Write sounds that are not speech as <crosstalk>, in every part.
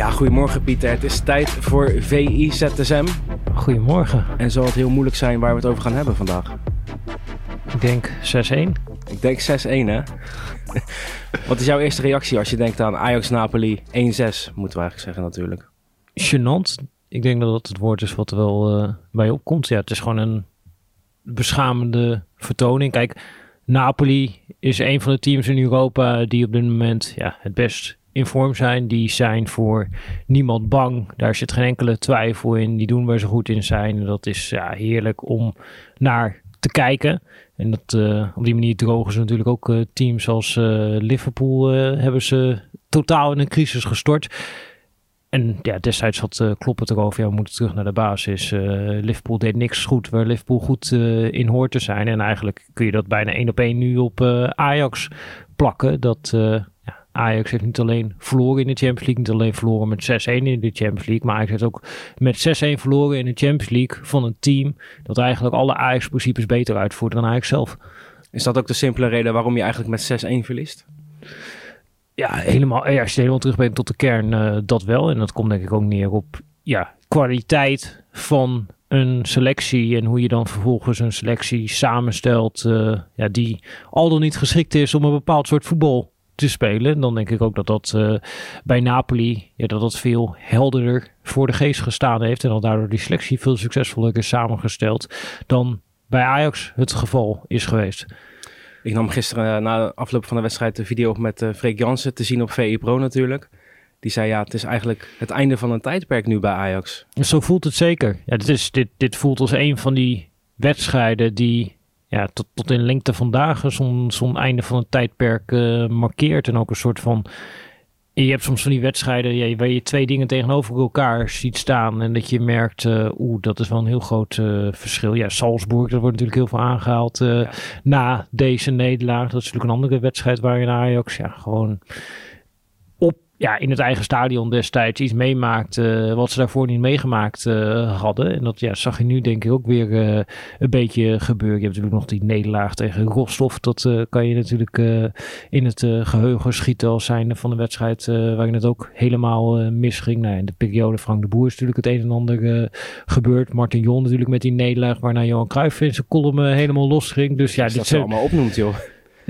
Ja, goedemorgen Pieter. Het is tijd voor VIZSM. Goedemorgen. En zal het heel moeilijk zijn waar we het over gaan hebben vandaag? Ik denk 6-1. Ik denk 6-1 hè? <laughs> Wat is jouw eerste reactie als je denkt aan Ajax-Napoli 1-6, moeten we eigenlijk zeggen natuurlijk. Gênant. Ik denk dat dat het woord is wat er wel uh, bij opkomt. Ja, het is gewoon een beschamende vertoning. Kijk, Napoli is een van de teams in Europa die op dit moment ja, het best in vorm zijn. Die zijn voor niemand bang. Daar zit geen enkele twijfel in. Die doen waar ze goed in zijn. En dat is ja, heerlijk om naar te kijken. En dat, uh, op die manier drogen ze natuurlijk ook uh, teams als uh, Liverpool hebben ze totaal in een crisis gestort. En ja, destijds had uh, erover, ja, we moeten terug naar de basis. Liverpool deed niks goed waar Liverpool goed in hoort te zijn. En eigenlijk kun je dat bijna één op één nu op Ajax plakken. Dat Ajax heeft niet alleen verloren in de Champions League, niet alleen verloren met 6-1 in de Champions League, maar Ajax heeft ook met 6-1 verloren in de Champions League van een team dat eigenlijk alle Ajax-principes beter uitvoert dan Ajax zelf. Is dat ook de simpele reden waarom je eigenlijk met 6-1 verliest? Ja, helemaal, ja, als je helemaal terug bent tot de kern, uh, dat wel. En dat komt denk ik ook neer op ja, kwaliteit van een selectie en hoe je dan vervolgens een selectie samenstelt uh, ja, die al dan niet geschikt is om een bepaald soort voetbal te spelen. Dan denk ik ook dat dat uh, bij Napoli ja, dat dat veel helderder voor de geest gestaan heeft. En dat daardoor die selectie veel succesvoller is samengesteld dan bij Ajax het geval is geweest. Ik nam gisteren uh, na de afloop van de wedstrijd de video op met uh, Freek Jansen te zien op VE Pro natuurlijk. Die zei ja, het is eigenlijk het einde van een tijdperk nu bij Ajax. Zo voelt het zeker. Ja, dit, is, dit, dit voelt als een van die wedstrijden die ja, tot, tot in lengte vandaag zo'n zo'n einde van een tijdperk uh, markeert. En ook een soort van. Je hebt soms van die wedstrijden ja, waar je twee dingen tegenover elkaar ziet staan. En dat je merkt, uh, oeh, dat is wel een heel groot uh, verschil. Ja, Salzburg, dat wordt natuurlijk heel veel aangehaald ja. na deze nederlaag. Dat is natuurlijk een andere wedstrijd waarin Ajax ja, gewoon ja, in het eigen stadion destijds iets meemaakt uh, wat ze daarvoor niet meegemaakt uh, hadden. En dat ja, zag je nu denk ik ook weer uh, een beetje gebeuren. Je hebt natuurlijk nog die nederlaag tegen Rostov. Dat kan je natuurlijk in het geheugen schieten als zijnde van de wedstrijd waarin het ook helemaal misging. Nou, in de periode Frank de Boer is natuurlijk het een en ander gebeurd. Martin Jon natuurlijk met die nederlaag waarna Johan Cruijff in zijn column helemaal losging. Dus ja, dit dat zijn allemaal opnoemt joh.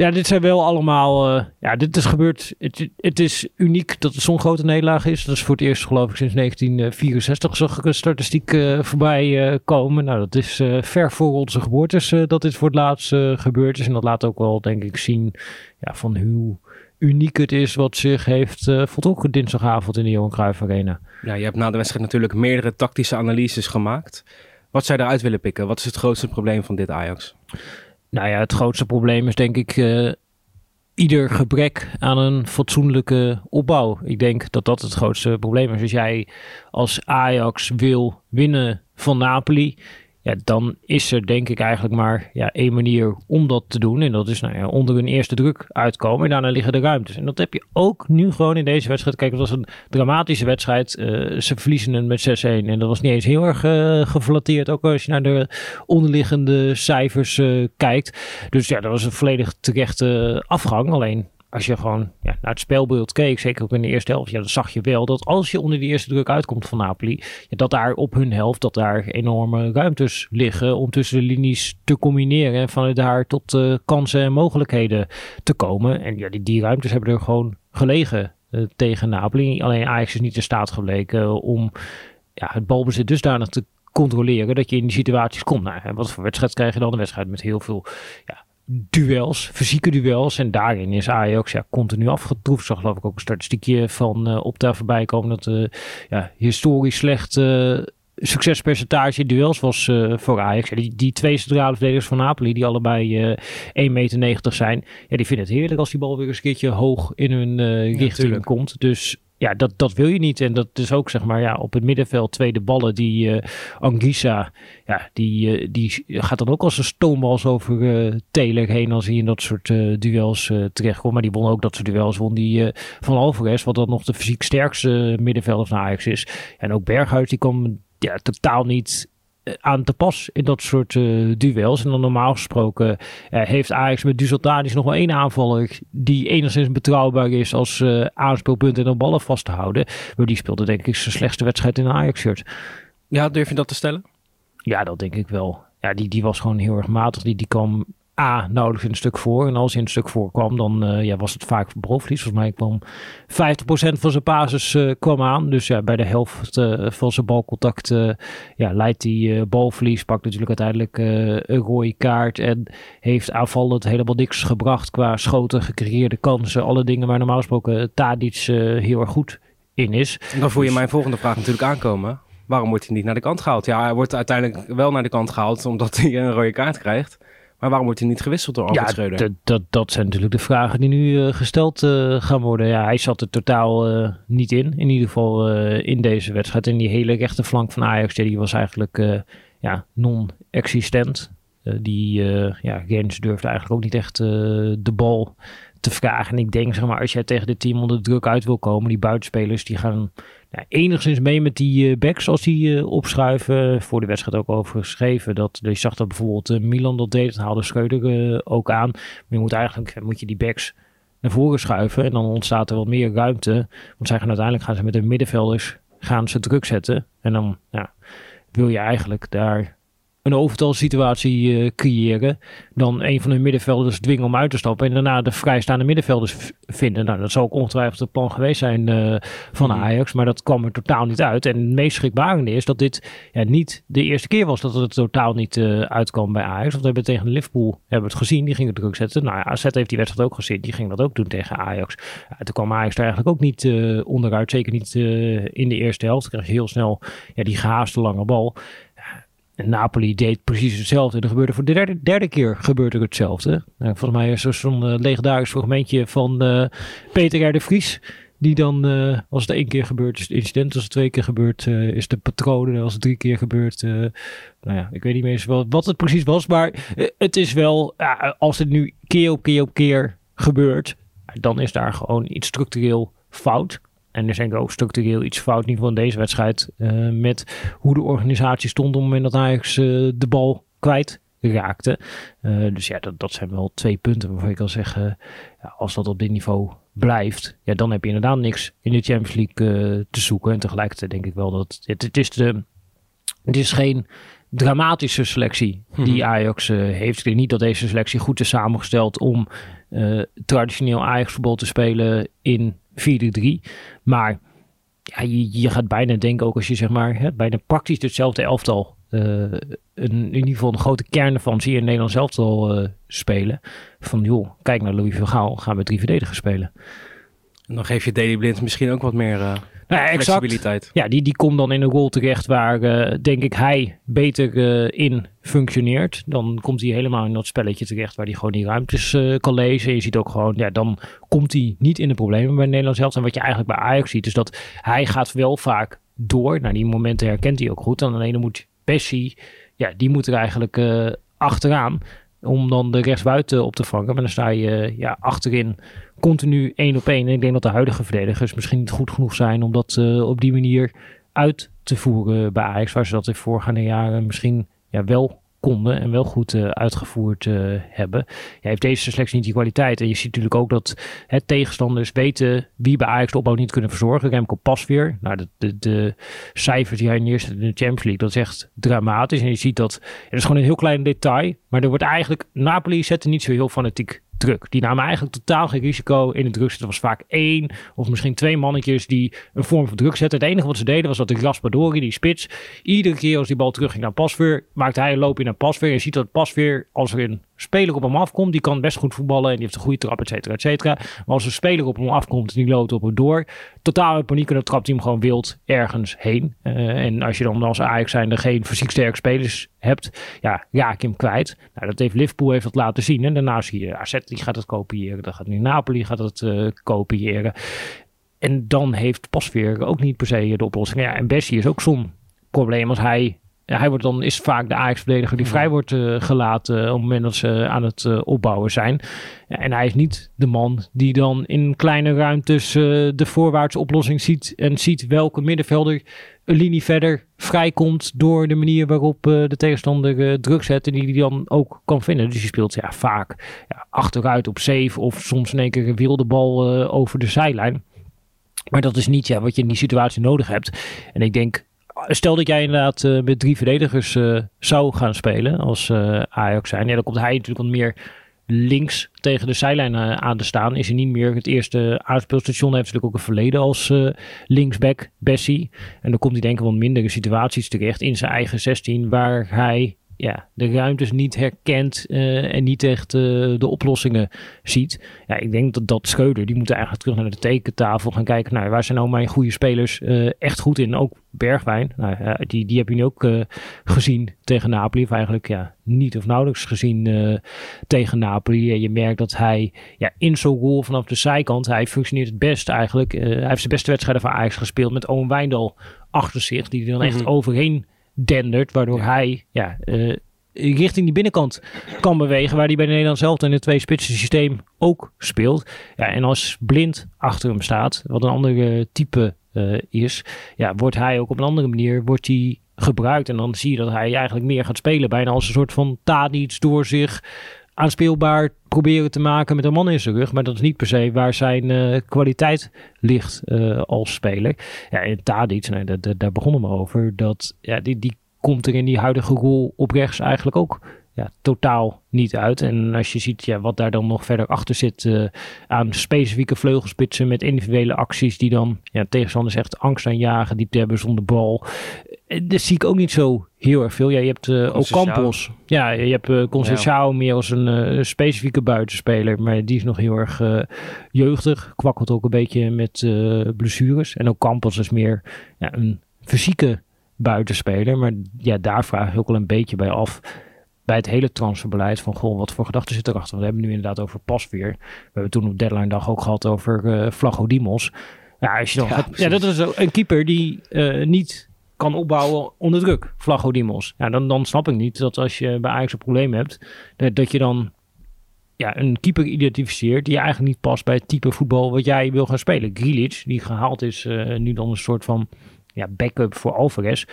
Ja, dit zijn wel allemaal. Uh, ja, dit is gebeurd. Het, het is uniek dat het zo'n grote nederlaag is. Dat is voor het eerst, geloof ik, sinds 1964 zag ik een statistiek uh, voorbij uh, komen. Nou, dat is ver voor onze geboortes dat dit voor het laatst gebeurd is. En dat laat ook wel, denk ik, zien ja, van hoe uniek het is wat zich heeft uh, voltrokken dinsdagavond in de Johan Cruijff Arena. Ja, je hebt na de wedstrijd natuurlijk meerdere tactische analyses gemaakt. Wat zou je eruit willen pikken? Wat is het grootste probleem van dit Ajax? Nou ja, het grootste probleem is denk ik uh, ieder gebrek aan een fatsoenlijke opbouw. Ik denk dat dat het grootste probleem is. Als jij als Ajax wil winnen van Napoli, ja, dan is er denk ik eigenlijk maar ja, één manier om dat te doen. En dat is nou ja, onder een eerste druk uitkomen. En daarna liggen de ruimtes. En dat heb je ook nu gewoon in deze wedstrijd. Kijk, het was een dramatische wedstrijd. Uh, ze verliezen het met 6-1. En dat was niet eens heel erg uh, geflatteerd. Ook als je naar de onderliggende cijfers uh, kijkt. Dus ja, dat was een volledig terechte afgang. Alleen als je gewoon ja, naar het spelbeeld keek, zeker ook in de eerste helft, ja, dan zag je wel dat als je onder die eerste druk uitkomt van Napoli, ja, dat daar op hun helft, dat daar enorme ruimtes liggen om tussen de linies te combineren en vanuit daar tot uh, kansen en mogelijkheden te komen. En ja, die, die ruimtes hebben er gewoon gelegen uh, tegen Napoli. Alleen Ajax is niet in staat gebleken om ja, het balbezit dusdanig te controleren dat je in die situaties komt. Nou, wat voor wedstrijd krijg je dan? Een wedstrijd met heel veel ja, duels, fysieke duels. En daarin is Ajax ja, continu afgetroefd. Zag geloof ik ook een statistiekje van uh, Opta voorbij komen. Dat uh, ja, historisch slecht uh, succespercentage in duels was voor Ajax. Ja, die, die twee centrale verdedigers van Napoli, die allebei 1,90 meter zijn. Ja, die vinden het heerlijk als die bal weer eens een keertje hoog in hun richting ja, komt. Dus ja, dat, dat wil je niet. En dat is ook, zeg maar, ja, op het middenveld tweede ballen. Die uh, Anguissa, ja, die, uh, die gaat dan ook als een stoombals over uh, Taylor heen als hij in dat soort duels terechtkomt. Maar die won ook dat soort duels, won die van Alvarez, wat dan nog de fysiek sterkste middenvelder van Ajax is. En ook Berghuis, die kwam ja, totaal niet aan te pas in dat soort duels. En dan normaal gesproken heeft Ajax met Dusseltadis nog wel één aanvaller die enigszins betrouwbaar is als aanspeelpunt en dan ballen vast te houden. Maar die speelde denk ik zijn slechtste wedstrijd in een Ajax-shirt. Ja, durf je dat te stellen? Ja, dat denk ik wel. Ja, die, die was gewoon heel erg matig. Die, die kwam A, nauwelijks in een stuk voor. En als hij in een stuk voorkwam, dan uh, ja, was het vaak balverlies. Volgens mij kwam 50% van zijn basis uh, kwam aan. Dus ja, bij de helft uh, van zijn balcontact ja, leidt hij balverlies. Pakt natuurlijk uiteindelijk een rode kaart. En heeft aanvallend helemaal niks gebracht qua schoten, gecreëerde kansen. Alle dingen waar normaal gesproken Tadic heel erg goed in is. En dan voel je dus... mijn volgende vraag natuurlijk aankomen. Waarom wordt hij niet naar de kant gehaald? Ja, hij wordt uiteindelijk wel naar de kant gehaald omdat hij een rode kaart krijgt. Maar waarom wordt hij niet gewisseld door Albert ja, Schreuder? Dat, dat zijn natuurlijk de vragen die nu uh, gesteld uh, gaan worden. Ja, hij zat er totaal uh, niet in. In ieder geval in deze wedstrijd. En die hele rechterflank van Ajax, die was eigenlijk ja, non-existent. die ja, Gens durfde eigenlijk ook niet echt de bal te vragen. En ik denk, zeg maar, als jij tegen dit team onder druk uit wil komen, die buitenspelers, die gaan enigszins mee met die uh, backs als die uh, opschuiven. Voor de wedstrijd ook over geschreven. Dat, je zag dat bijvoorbeeld uh, Milan dat deed. Dat haalde Schreuder ook aan. Maar je moet eigenlijk moet je die backs naar voren schuiven. En dan ontstaat er wat meer ruimte. Want zij gaan uiteindelijk gaan ze met de middenvelders gaan ze druk zetten. En dan ja, wil je eigenlijk daar een overtalsituatie uh, creëren. Dan een van hun middenvelders dwingen om uit te stappen. En daarna de vrijstaande middenvelders vinden. Nou, dat zou ook ongetwijfeld het plan geweest zijn uh, van mhm. Ajax. Maar dat kwam er totaal niet uit. En het meest schrikbarende is dat dit ja, niet de eerste keer was dat het totaal niet uh, uitkwam bij Ajax. Want we hebben tegen Liverpool hebben het gezien. Die gingen druk zetten. Nou ja, AZ heeft die wedstrijd ook gezien. Die ging dat ook doen tegen Ajax. Ja, toen kwam Ajax er eigenlijk ook niet onderuit. Zeker niet in de eerste helft. Kreeg heel snel ja, die gehaaste lange bal. Napoli deed precies hetzelfde. En er gebeurde voor de derde, derde keer gebeurde er hetzelfde. Nou, volgens mij is er zo'n uh, legendarisch fragmentje van uh, Peter R. de Vries. Die dan, als het één keer gebeurt, is het incident. Als het twee keer gebeurt, is de patroon. Als het drie keer gebeurt, nou ja, ik weet niet meer wat, wat het precies was. Maar het is wel, als het nu keer op keer op keer gebeurt, dan is daar gewoon iets structureel fout. En er zijn ook structureel iets fout, in ieder geval in deze wedstrijd, uh, met hoe de organisatie stond op het moment dat Ajax uh, de bal kwijt raakte. Uh, dus ja, dat, dat zijn wel twee punten waarvan ik kan zeggen, ja, als dat op dit niveau blijft, ja, dan heb je inderdaad niks in de Champions League te zoeken. En tegelijkertijd denk ik wel dat het, het, is, de, het is geen dramatische selectie die mhm. Ajax heeft. Ik denk niet dat deze selectie goed is samengesteld om traditioneel Ajax voetbal te spelen in 4-3. Maar ja, je, je, gaat bijna denken, ook als je zeg maar hè, bijna praktisch hetzelfde elftal, uh, een, in ieder geval een grote kern ervan zie je in Nederland zelf al uh, spelen. Van joh, kijk naar Louis van gaan we drie verdedigers spelen. En dan geef je Daily Blind misschien ook wat meer uh, nou, flexibiliteit. Ja, die, die komt dan in een rol terecht waar, uh, denk ik, hij beter uh, in functioneert. Dan komt hij helemaal in dat spelletje terecht waar hij gewoon die ruimtes kan lezen. Je ziet ook gewoon, ja, dan komt hij niet in de problemen bij Nederland zelf. En wat je eigenlijk bij Ajax ziet, is dat hij gaat wel vaak door. Nou, die momenten herkent hij ook goed. Dan alleen moet Bessie, ja, die moet er eigenlijk achteraan om dan de rechtsbuiten op te vangen. Maar dan sta je ja, achterin continu één op één. En ik denk dat de huidige verdedigers misschien niet goed genoeg zijn om dat uh, op die manier uit te voeren bij Ajax. Waar ze dat in voorgaande jaren misschien ja, wel konden en wel goed uh, uitgevoerd uh, hebben. Ja, heeft deze selectie niet die kwaliteit. En je ziet natuurlijk ook dat het tegenstanders weten wie bij Ajax de opbouw niet kunnen verzorgen. Remco pas weer. Nou, de, de, cijfers die hij neerzet in de Champions League, dat is echt dramatisch. En je ziet dat, het is gewoon een heel klein detail. Maar er wordt eigenlijk, Napoli zette niet zo heel fanatiek druk. Die namen eigenlijk totaal geen risico in de zetten. Er was vaak één of misschien twee mannetjes die een vorm van druk zetten. Het enige wat ze deden was dat de Raspadori, die spits, iedere keer als die bal terugging naar pasveer, maakte hij een loop in naar pasveer. Je ziet dat pasveer, als er een speler op hem afkomt, die kan best goed voetballen en die heeft een goede trap, et cetera, et cetera. Maar als een speler op hem afkomt en die loopt op hem door, totaal paniek en dan trapt hij hem gewoon wild ergens heen. Uh, en als je dan als Ajax zijnde geen fysiek sterke spelers hebt, ja, raak je hem kwijt. Nou, dat heeft Liverpool heeft dat laten zien. En daarna zie je AZ, die gaat het kopiëren. Dan gaat nu Napoli gaat het uh, kopiëren. En dan heeft Pasveer ook niet per se de oplossing. Ja, en Bessie is ook zo'n probleem als hij hij wordt dan, is vaak de Ajax-verdediger die vrij wordt uh, gelaten op het moment dat ze aan het uh, opbouwen zijn. En hij is niet de man die dan in kleine ruimtes uh, de voorwaartse oplossing ziet en ziet welke middenvelder een linie verder vrijkomt door de manier waarop de tegenstander druk zet en die hij dan ook kan vinden. Dus je speelt ja, vaak ja, achteruit op safe of soms in één keer een wilde bal over de zijlijn. Maar dat is niet ja, wat je in die situatie nodig hebt. En ik denk, stel dat jij inderdaad met drie verdedigers zou gaan spelen als Ajax zijn. Dan komt hij natuurlijk wat meer links tegen de zijlijn eh, aan te staan. Is hij niet meer het eerste aanspeelstation. Hij heeft natuurlijk ook een verleden als linksback, Bessie. En dan komt hij denk ik wel mindere situaties terecht in zijn eigen 16. Waar hij ja, de ruimtes niet herkent uh, en niet echt uh, de oplossingen ziet. Ja, ik denk dat dat Schreuder, die moet eigenlijk terug naar de tekentafel gaan kijken. Nou, waar zijn nou mijn goede spelers uh, echt goed in? Ook Bergwijn, nou, die, die heb je nu ook gezien tegen Napoli. Of eigenlijk ja, niet of nauwelijks gezien tegen Napoli. je merkt dat hij ja, in zo'n rol vanaf de zijkant, hij functioneert het best eigenlijk. hij heeft zijn beste wedstrijden van Ajax gespeeld met Owen Wijndal achter zich. Die er dan echt mm -hmm. overheen dendert, waardoor hij ja, uh, richting die binnenkant kan bewegen, waar hij bij de Nederlands zelf in het twee spitsen systeem ook speelt. Ja, en als blind achter hem staat, wat een andere type uh, is, ja, wordt hij ook op een andere manier wordt hij gebruikt. En dan zie je dat hij eigenlijk meer gaat spelen, bijna als een soort van Tadic door zich aanspeelbaar proberen te maken met een man in zijn rug. Maar dat is niet per se waar zijn uh, kwaliteit ligt uh, als speler. Ja, en Tadic, nee, daar, daar begonnen we over. Dat, ja, die, die komt er in die huidige rol op rechts eigenlijk ook ja, totaal niet uit. En als je ziet ja, wat daar dan nog verder achter zit uh, aan specifieke vleugelspitsen met individuele acties die dan ja, tegenstander zegt angst aanjagen, diepte hebben zonder bal. Dat zie ik ook niet zo heel erg veel. Ja, je hebt uh, ook Campos. Ja, je hebt uh, Conceição meer als een uh, specifieke buitenspeler. Maar die is nog heel erg jeugdig. Kwakkelt ook een beetje met blessures. En ook Campos is meer ja, een fysieke buitenspeler. Maar ja, daar vraag ik ook wel een beetje bij af. Bij het hele transferbeleid van goh, wat voor gedachten zit erachter? Want we hebben nu inderdaad over Pasveer. We hebben toen op deadline dag ook gehad over uh, Flago Dimos. Ja, als je dan ja, gaat, ja, dat is een keeper die uh, niet kan opbouwen onder druk. Flago Dimos. Ja, dan, dan snap ik niet dat als je bij Ajax een probleem hebt, dat, dat je dan ja, een keeper identificeert die eigenlijk niet past bij het type voetbal wat jij wil gaan spelen. Grealish, die gehaald is, uh, nu dan een soort van ja, backup voor Alvarez.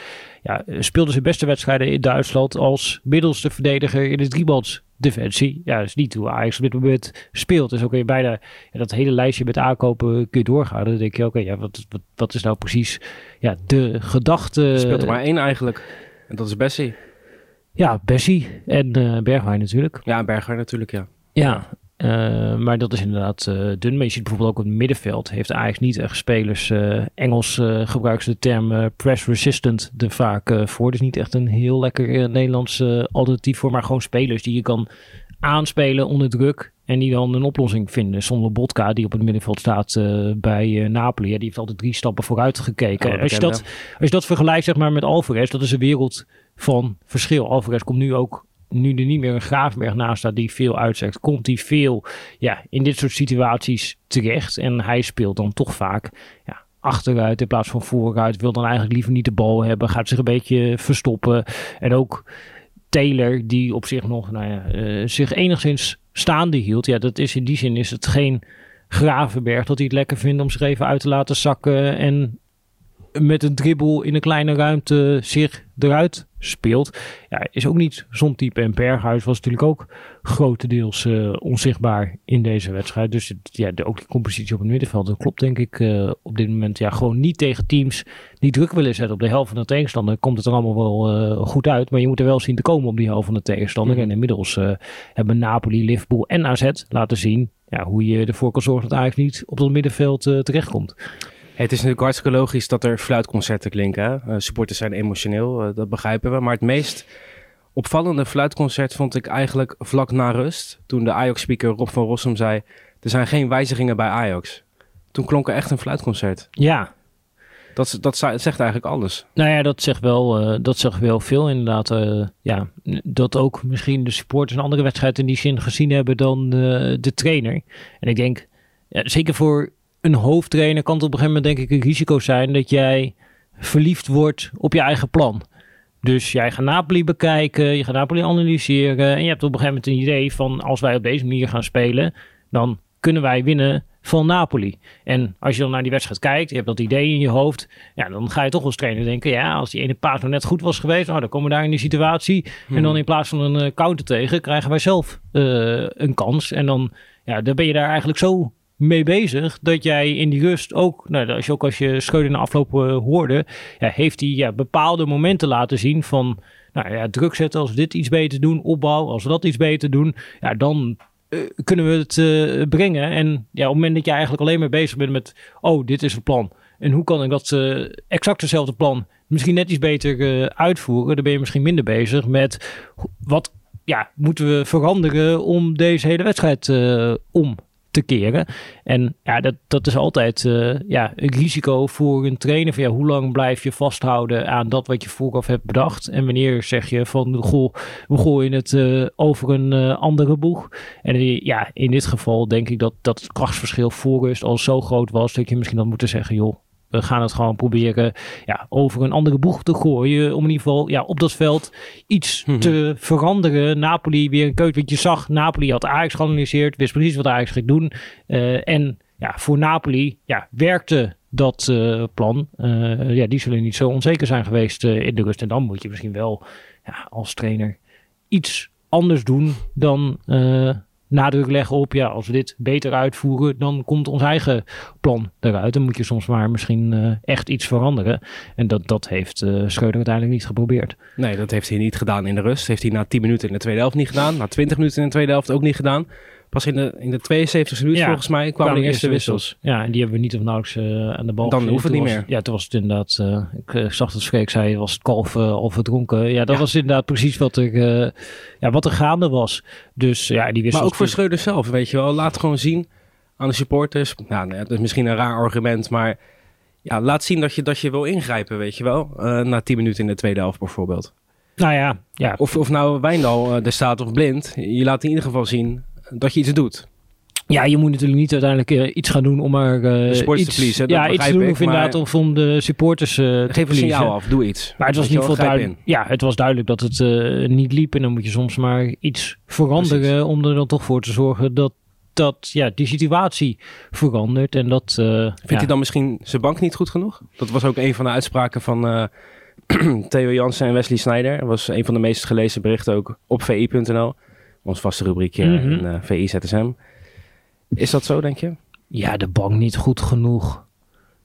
Ja, speelde zijn beste wedstrijden in Duitsland als middelste verdediger in de driebands defensie. Ja, dat is niet hoe Ajax op dit moment speelt. Dus ook weer bijna ja, dat hele lijstje met aankopen kun je doorgaan. Dan denk je, oké, ja, wat, wat, wat is nou precies ja, de gedachte? speelt er maar één eigenlijk. En dat is Bessie. Ja, Bessie en uh, Bergwijn natuurlijk. Ja, Bergwijn natuurlijk, ja. Ja, uh, maar dat is inderdaad uh, dun. Maar je ziet bijvoorbeeld ook op het middenveld heeft Ajax niet echt spelers. Uh, Engels gebruiken ze de term press resistant er vaak voor. Dus niet echt een heel lekker Nederlands alternatief voor. Maar gewoon spelers die je kan aanspelen onder druk. En die dan een oplossing vinden. Zonder Botka, die op het middenveld staat bij Napoli. Ja, die heeft altijd drie stappen vooruit gekeken. Oh, als, je dat, als je dat vergelijkt zeg maar, met Alvarez, dat is een wereld van verschil. Alvarez komt nu ook nu er niet meer een Graafberg naast staat die veel uitzegt, komt hij veel ja, in dit soort situaties terecht. En hij speelt dan toch vaak ja, achteruit in plaats van vooruit. Wil dan eigenlijk liever niet de bal hebben, gaat zich een beetje verstoppen. En ook Taylor, die op zich nog nou ja, uh, zich enigszins staande hield. Ja, dat is in die zin is het geen Gravenberg dat hij het lekker vindt om zich even uit te laten zakken en met een dribbel in een kleine ruimte zich eruit speelt. Ja, is ook niet zo'n type. En Berghuis was natuurlijk ook grotendeels uh, onzichtbaar in deze wedstrijd. Dus ja, de, ook die compositie op het middenveld, dat klopt denk ik uh, op dit moment. Ja, gewoon niet tegen teams die druk willen zetten op de helft van de tegenstander. Komt het er allemaal wel uh, goed uit. Maar je moet er wel zien te komen op die helft van de tegenstander. Mm -hmm. En inmiddels hebben Napoli, Liverpool en AZ laten zien ja, hoe je ervoor kan zorgen dat eigenlijk niet op dat middenveld terechtkomt. Het is natuurlijk hartstikke logisch dat er fluitconcerten klinken. Uh, supporters zijn emotioneel, uh, dat begrijpen we. Maar het meest opvallende fluitconcert vond ik eigenlijk vlak na rust. Toen de Ajax-speaker Rob van Rossum zei... er zijn geen wijzigingen bij Ajax. Toen klonk er echt een fluitconcert. Ja. Dat, dat zegt eigenlijk alles. Nou ja, dat zegt wel, uh, dat zegt wel veel inderdaad. ja, dat ook misschien de supporters een andere wedstrijd in die zin gezien hebben dan de trainer. En ik denk, ja, zeker voor een hoofdtrainer kan het op een gegeven moment denk ik een risico zijn dat jij verliefd wordt op je eigen plan. Dus jij gaat Napoli bekijken, je gaat Napoli analyseren en je hebt op een gegeven moment een idee van als wij op deze manier gaan spelen, dan kunnen wij winnen van Napoli. En als je dan naar die wedstrijd kijkt, je hebt dat idee in je hoofd, ja, dan ga je toch als trainer denken, ja, als die ene paas nou net goed was geweest, nou, dan komen we daar in die situatie. En dan in plaats van een counter tegen, krijgen wij zelf een kans. En dan, ja, dan ben je daar eigenlijk zo mee bezig. Dat jij in die rust ook, nou, als je ook als je Schreuder afloop uh, hoorde, ja, heeft hij ja, bepaalde momenten laten zien van nou ja, druk zetten als we dit iets beter doen, opbouw als we dat iets beter doen, ja, dan uh, kunnen we het uh, brengen. En ja, op het moment dat je eigenlijk alleen maar bezig bent met, oh, dit is het plan. En hoe kan ik dat exact hetzelfde plan misschien net iets beter uitvoeren? Dan ben je misschien minder bezig met wat ja, moeten we veranderen om deze hele wedstrijd om te keren. En ja, dat, dat is altijd uh, ja, een risico voor een trainer. Van, ja, hoe lang blijf je vasthouden aan dat wat je vooraf hebt bedacht? En wanneer zeg je van, goh, we gooien het uh, over een uh, andere boeg? En ja, in dit geval denk ik dat, dat het krachtsverschil voor al zo groot was... dat je misschien dan moeten zeggen, joh, we gaan het gewoon proberen ja, over een andere boeg te gooien. Om in ieder geval ja, op dat veld iets mhm. te veranderen. Napoli weer een keuze. Want je zag, Napoli had Ajax geanalyseerd. Wist precies wat Ajax ging doen. Uh, en ja, voor Napoli ja, werkte dat uh, plan. Uh, ja, die zullen niet zo onzeker zijn geweest in de rust. En dan moet je misschien wel ja, als trainer iets anders doen dan nadruk leggen op, ja, als we dit beter uitvoeren, dan komt ons eigen plan eruit. Dan moet je soms maar misschien uh, echt iets veranderen. En dat, dat heeft uh, Schreuder uiteindelijk niet geprobeerd. Nee, dat heeft hij niet gedaan in de rust. Heeft hij na 10 minuten in de tweede helft niet gedaan. Na 20 minuten in de tweede helft ook niet gedaan. Pas in de, in de 72 minuut volgens mij kwamen de eerste wissels. Ja, en die hebben we niet of nauwelijks uh, aan de bal Dan hoeft het niet meer. Ja, toen was het inderdaad, uh, ik zag dat Freek zei, was het kalf uh, of het dronken. Ja, dat was inderdaad precies wat er, ja, wat er gaande was. Dus ja, die wissels... Maar ook voor Schreuder zelf, weet je wel. Laat gewoon zien aan de supporters. Nou, dat is misschien een raar argument, maar ja, laat zien dat je, dat je wil ingrijpen, weet je wel. na 10 minuten in de tweede helft bijvoorbeeld. Nou ja, ja. Of, of nou Wijndal er staat of blind. Je laat in ieder geval zien dat je iets doet. Ja, je moet natuurlijk niet uiteindelijk uh, iets gaan doen om maar uh, iets, te ja, iets te doen of inderdaad of om de supporters uh, Geef een signaal af, doe iets. Maar het was ieder geval duidelijk, ja, het was duidelijk dat het niet liep en dan moet je soms maar iets veranderen Precies. om er dan toch voor te zorgen dat dat ja, die situatie verandert en dat... Vindt ja. hij dan misschien zijn bank niet goed genoeg? Dat was ook een van de uitspraken van <clears throat> Theo Jansen en Wesley Snyder. Dat was een van de meest gelezen berichten ook op vi.nl ons vaste rubriekje mm -hmm. in VI ZSM. Is dat zo, denk je? Ja, de bank niet goed genoeg.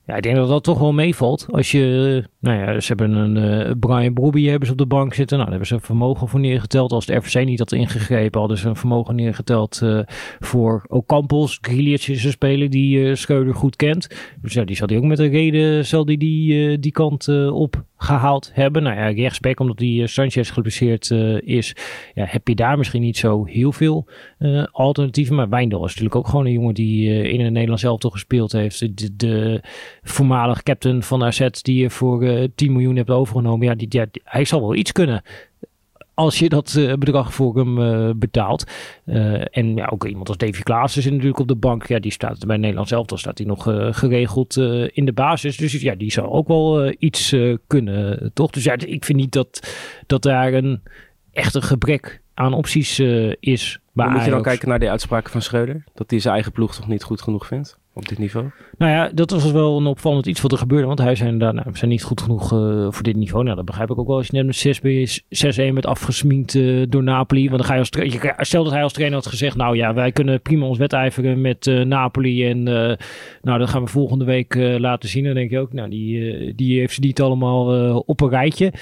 Ja, ik denk dat dat toch wel meevalt. Als je, nou ja, ze hebben een uh, Brian Brobby hebben ze op de bank zitten. Nou, daar hebben ze een vermogen voor neergeteld. Als de RVC niet had ingegrepen, hadden ze een vermogen neergeteld uh, voor Ocampos. Grealish is een speler die uh, Schreuder goed kent. Dus ja, die zal die ook met een reden, zal die die, die kant op gehaald hebben. Nou ja, rechtsback, omdat die Sanchez geblesseerd is, ja, heb je daar misschien niet zo heel veel alternatieven. Maar Wijndal is natuurlijk ook gewoon een jongen die in het Nederlands zelf toch gespeeld heeft. De voormalig captain van AZ die je voor uh, eh, 10 miljoen hebt overgenomen. Ja, die, hij zal wel iets kunnen als je dat uh, bedrag voor hem uh, betaalt. Uh, en ja, ook iemand als Davy Klaassen zit natuurlijk op de bank. Ja, die staat bij Nederland zelf, dan staat hij nog geregeld in de basis. Dus ja, die zou ook wel iets kunnen, toch? Dus ja, ik vind niet dat, dat daar een echt een gebrek aan opties is. Moet je dan kijken naar de uitspraken van Schreuder? Dat hij zijn eigen ploeg toch niet goed genoeg vindt? op dit niveau? Nou ja, dat was wel een opvallend iets wat er gebeurde. Want hij zijn daar, nou, zijn niet goed genoeg uh, voor dit niveau. Nou, dat begrijp ik ook wel. Als je net met 6-1 met afgesminkt uh, door Napoli. Want dan ga je als je, stel dat hij als trainer had gezegd... nou ja, wij kunnen prima ons wedijveren met uh, Napoli. En nou, dat gaan we volgende week laten zien. Dan denk je ook, nou, die, die heeft ze niet allemaal op een rijtje.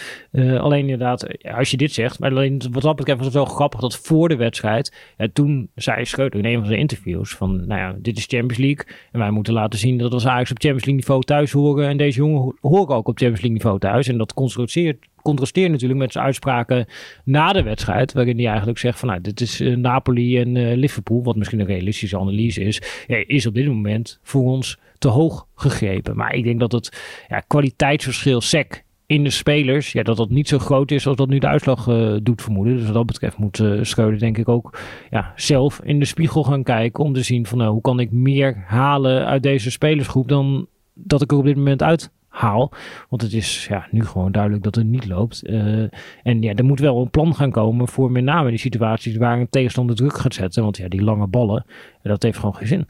alleen inderdaad, als je dit zegt... maar alleen wat dat betreft was het wel grappig dat voor de wedstrijd... Toen zei Schreuder in een van zijn interviews van... nou ja, dit is Champions League... En wij moeten laten zien dat als Ajax op Champions League niveau thuis horen. En deze jongen horen ook op Champions League niveau thuis. En dat contrasteert, contrasteert natuurlijk met zijn uitspraken na de wedstrijd. Waarin hij eigenlijk zegt van nou, dit is uh, Napoli en uh, Liverpool. Wat misschien een realistische analyse is. Is op dit moment voor ons te hoog gegrepen. Maar ik denk dat het ja, kwaliteitsverschil SEC in de spelers, ja, dat dat niet zo groot is als dat nu de uitslag uh, doet vermoeden. Dus wat dat betreft moet uh, Schreuder denk ik ook ja, zelf in de spiegel gaan kijken om te zien van nou, hoe kan ik meer halen uit deze spelersgroep dan dat ik er op dit moment uit haal. Want het is ja, nu gewoon duidelijk dat het niet loopt. Uh, en ja, er moet wel een plan gaan komen voor met name die situaties waar een tegenstander druk gaat zetten. Want ja, die lange ballen, dat heeft gewoon geen zin.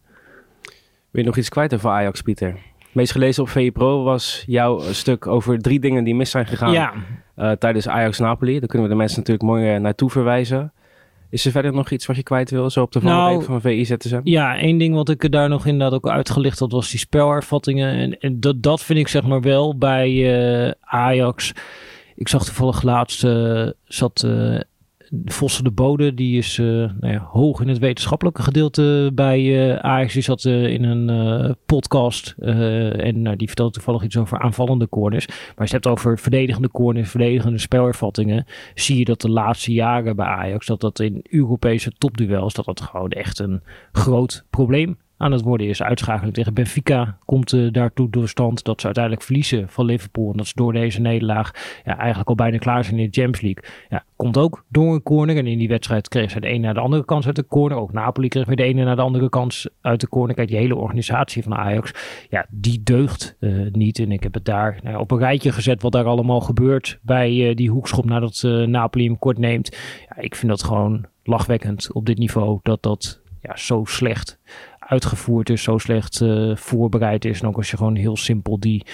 Wil je nog iets kwijt over Ajax, Pieter? Meest gelezen op VE Pro was jouw stuk over drie dingen die mis zijn gegaan Ja, eh, tijdens Ajax-Napoli. Daar kunnen we de mensen natuurlijk mooi eh, naartoe verwijzen. Is er verder nog iets wat je kwijt wil, zo op de Nou, van VI ZSM? Ja, één ding wat ik er daar nog inderdaad ook uitgelicht had, was die spelervattingen. En, en dat, dat vind ik zeg maar wel bij eh, Ajax. Ik zag toevallig laatst, zat Vossen de Bode, die is eh, nou ja, hoog in het wetenschappelijke gedeelte bij eh, Ajax. Die zat eh, in een podcast en nou, die vertelde toevallig iets over aanvallende corners. Maar als je hebt over verdedigende corners, verdedigende spelervattingen, zie je dat de laatste jaren bij Ajax, dat dat in Europese topduels, dat dat gewoon echt een groot probleem aan het worden is. Uitschakeling tegen Benfica komt eh, daartoe door stand dat ze uiteindelijk verliezen van Liverpool. En dat ze door deze nederlaag ja, eigenlijk al bijna klaar zijn in de Champions League. Ja, komt ook door een corner. En in die wedstrijd kregen ze de ene naar de andere kans uit de corner. Ook Napoli kreeg weer de ene naar de andere kans uit de corner. Kijk, die hele organisatie van Ajax, ja, die deugt eh, niet. En ik heb het daar nou op een rijtje gezet wat daar allemaal gebeurt bij eh, die hoekschop nadat Napoli hem kort neemt. Ja, ik vind dat gewoon lachwekkend op dit niveau dat dat ja, zo slecht uitgevoerd is, zo slecht eh, voorbereid is. En ook als je gewoon heel simpel die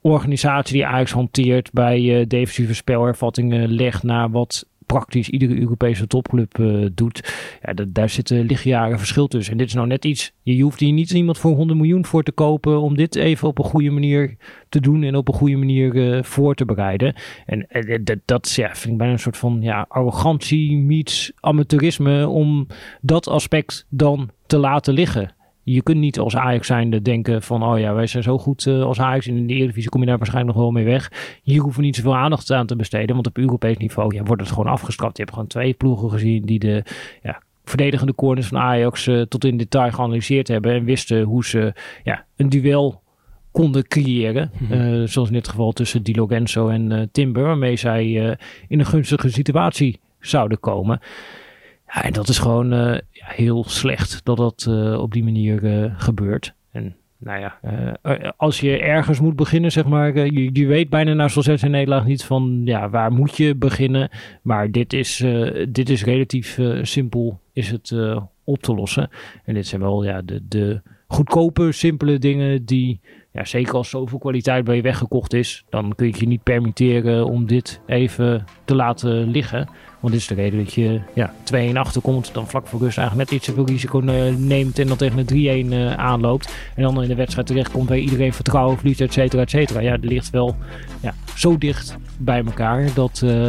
organisatie die Ajax hanteert bij eh, defensieve spelervattingen legt naar wat praktisch iedere Europese topclub eh, doet. Ja, da- daar zitten lichtjaren verschil tussen. En dit is nou net iets, je hoeft hier niet iemand voor 100 miljoen voor te kopen om dit even op een goede manier te doen en op een goede manier voor te bereiden. En dat, dat is, ja, vind ik bijna een soort van ja, arrogantie meets amateurisme om dat aspect dan te laten liggen. Je kunt niet als Ajax zijnde denken van, oh ja, wij zijn zo goed eh, als Ajax. En in de Eredivisie kom je daar waarschijnlijk nog wel mee weg. Hier hoeven we niet zoveel aandacht aan te besteden. Want op Europees niveau ja, wordt het gewoon afgestraft. Je hebt gewoon twee ploegen gezien die de ja, verdedigende corners van Ajax eh, tot in detail geanalyseerd hebben. En wisten hoe ze ja, een duel konden creëren. Eh, zoals in dit geval tussen Di Lorenzo en eh, Timber. Waarmee zij in een gunstige situatie zouden komen. Ja, en dat is gewoon eh, heel slecht dat dat eh, op die manier eh, gebeurt. En nou ja, als je ergens moet beginnen, zeg maar, je, je weet bijna na zo'n zes en nederlaag niet van, ja, waar moet je beginnen? Maar dit is, dit is relatief simpel, is het op te lossen. En dit zijn wel, ja, de, de goedkope, simpele dingen die, ja, zeker als zoveel kwaliteit bij je weggekocht is, dan kun je je niet permitteren om dit even te laten liggen. Want dit is de reden dat je ja, 2-1 achterkomt, dan vlak voor rust eigenlijk net iets veel risico neemt en dan tegen een 3-1 eh, aanloopt. En dan in de wedstrijd terechtkomt waar iedereen vertrouwen verliest, et cetera, et cetera. Ja, het ligt wel ja, zo dicht bij elkaar dat eh,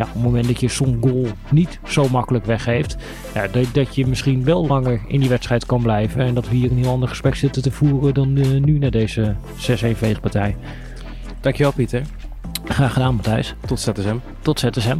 ja, op het moment dat je zo'n goal niet zo makkelijk weggeeft, ja, dat, dat je misschien wel langer in die wedstrijd kan blijven. En dat we hier een heel ander gesprek zitten te voeren dan eh, nu na deze 6-1 veegpartij. Dankjewel, Pieter. Graag gedaan, Matthijs. Tot ZSM. Tot ZSM.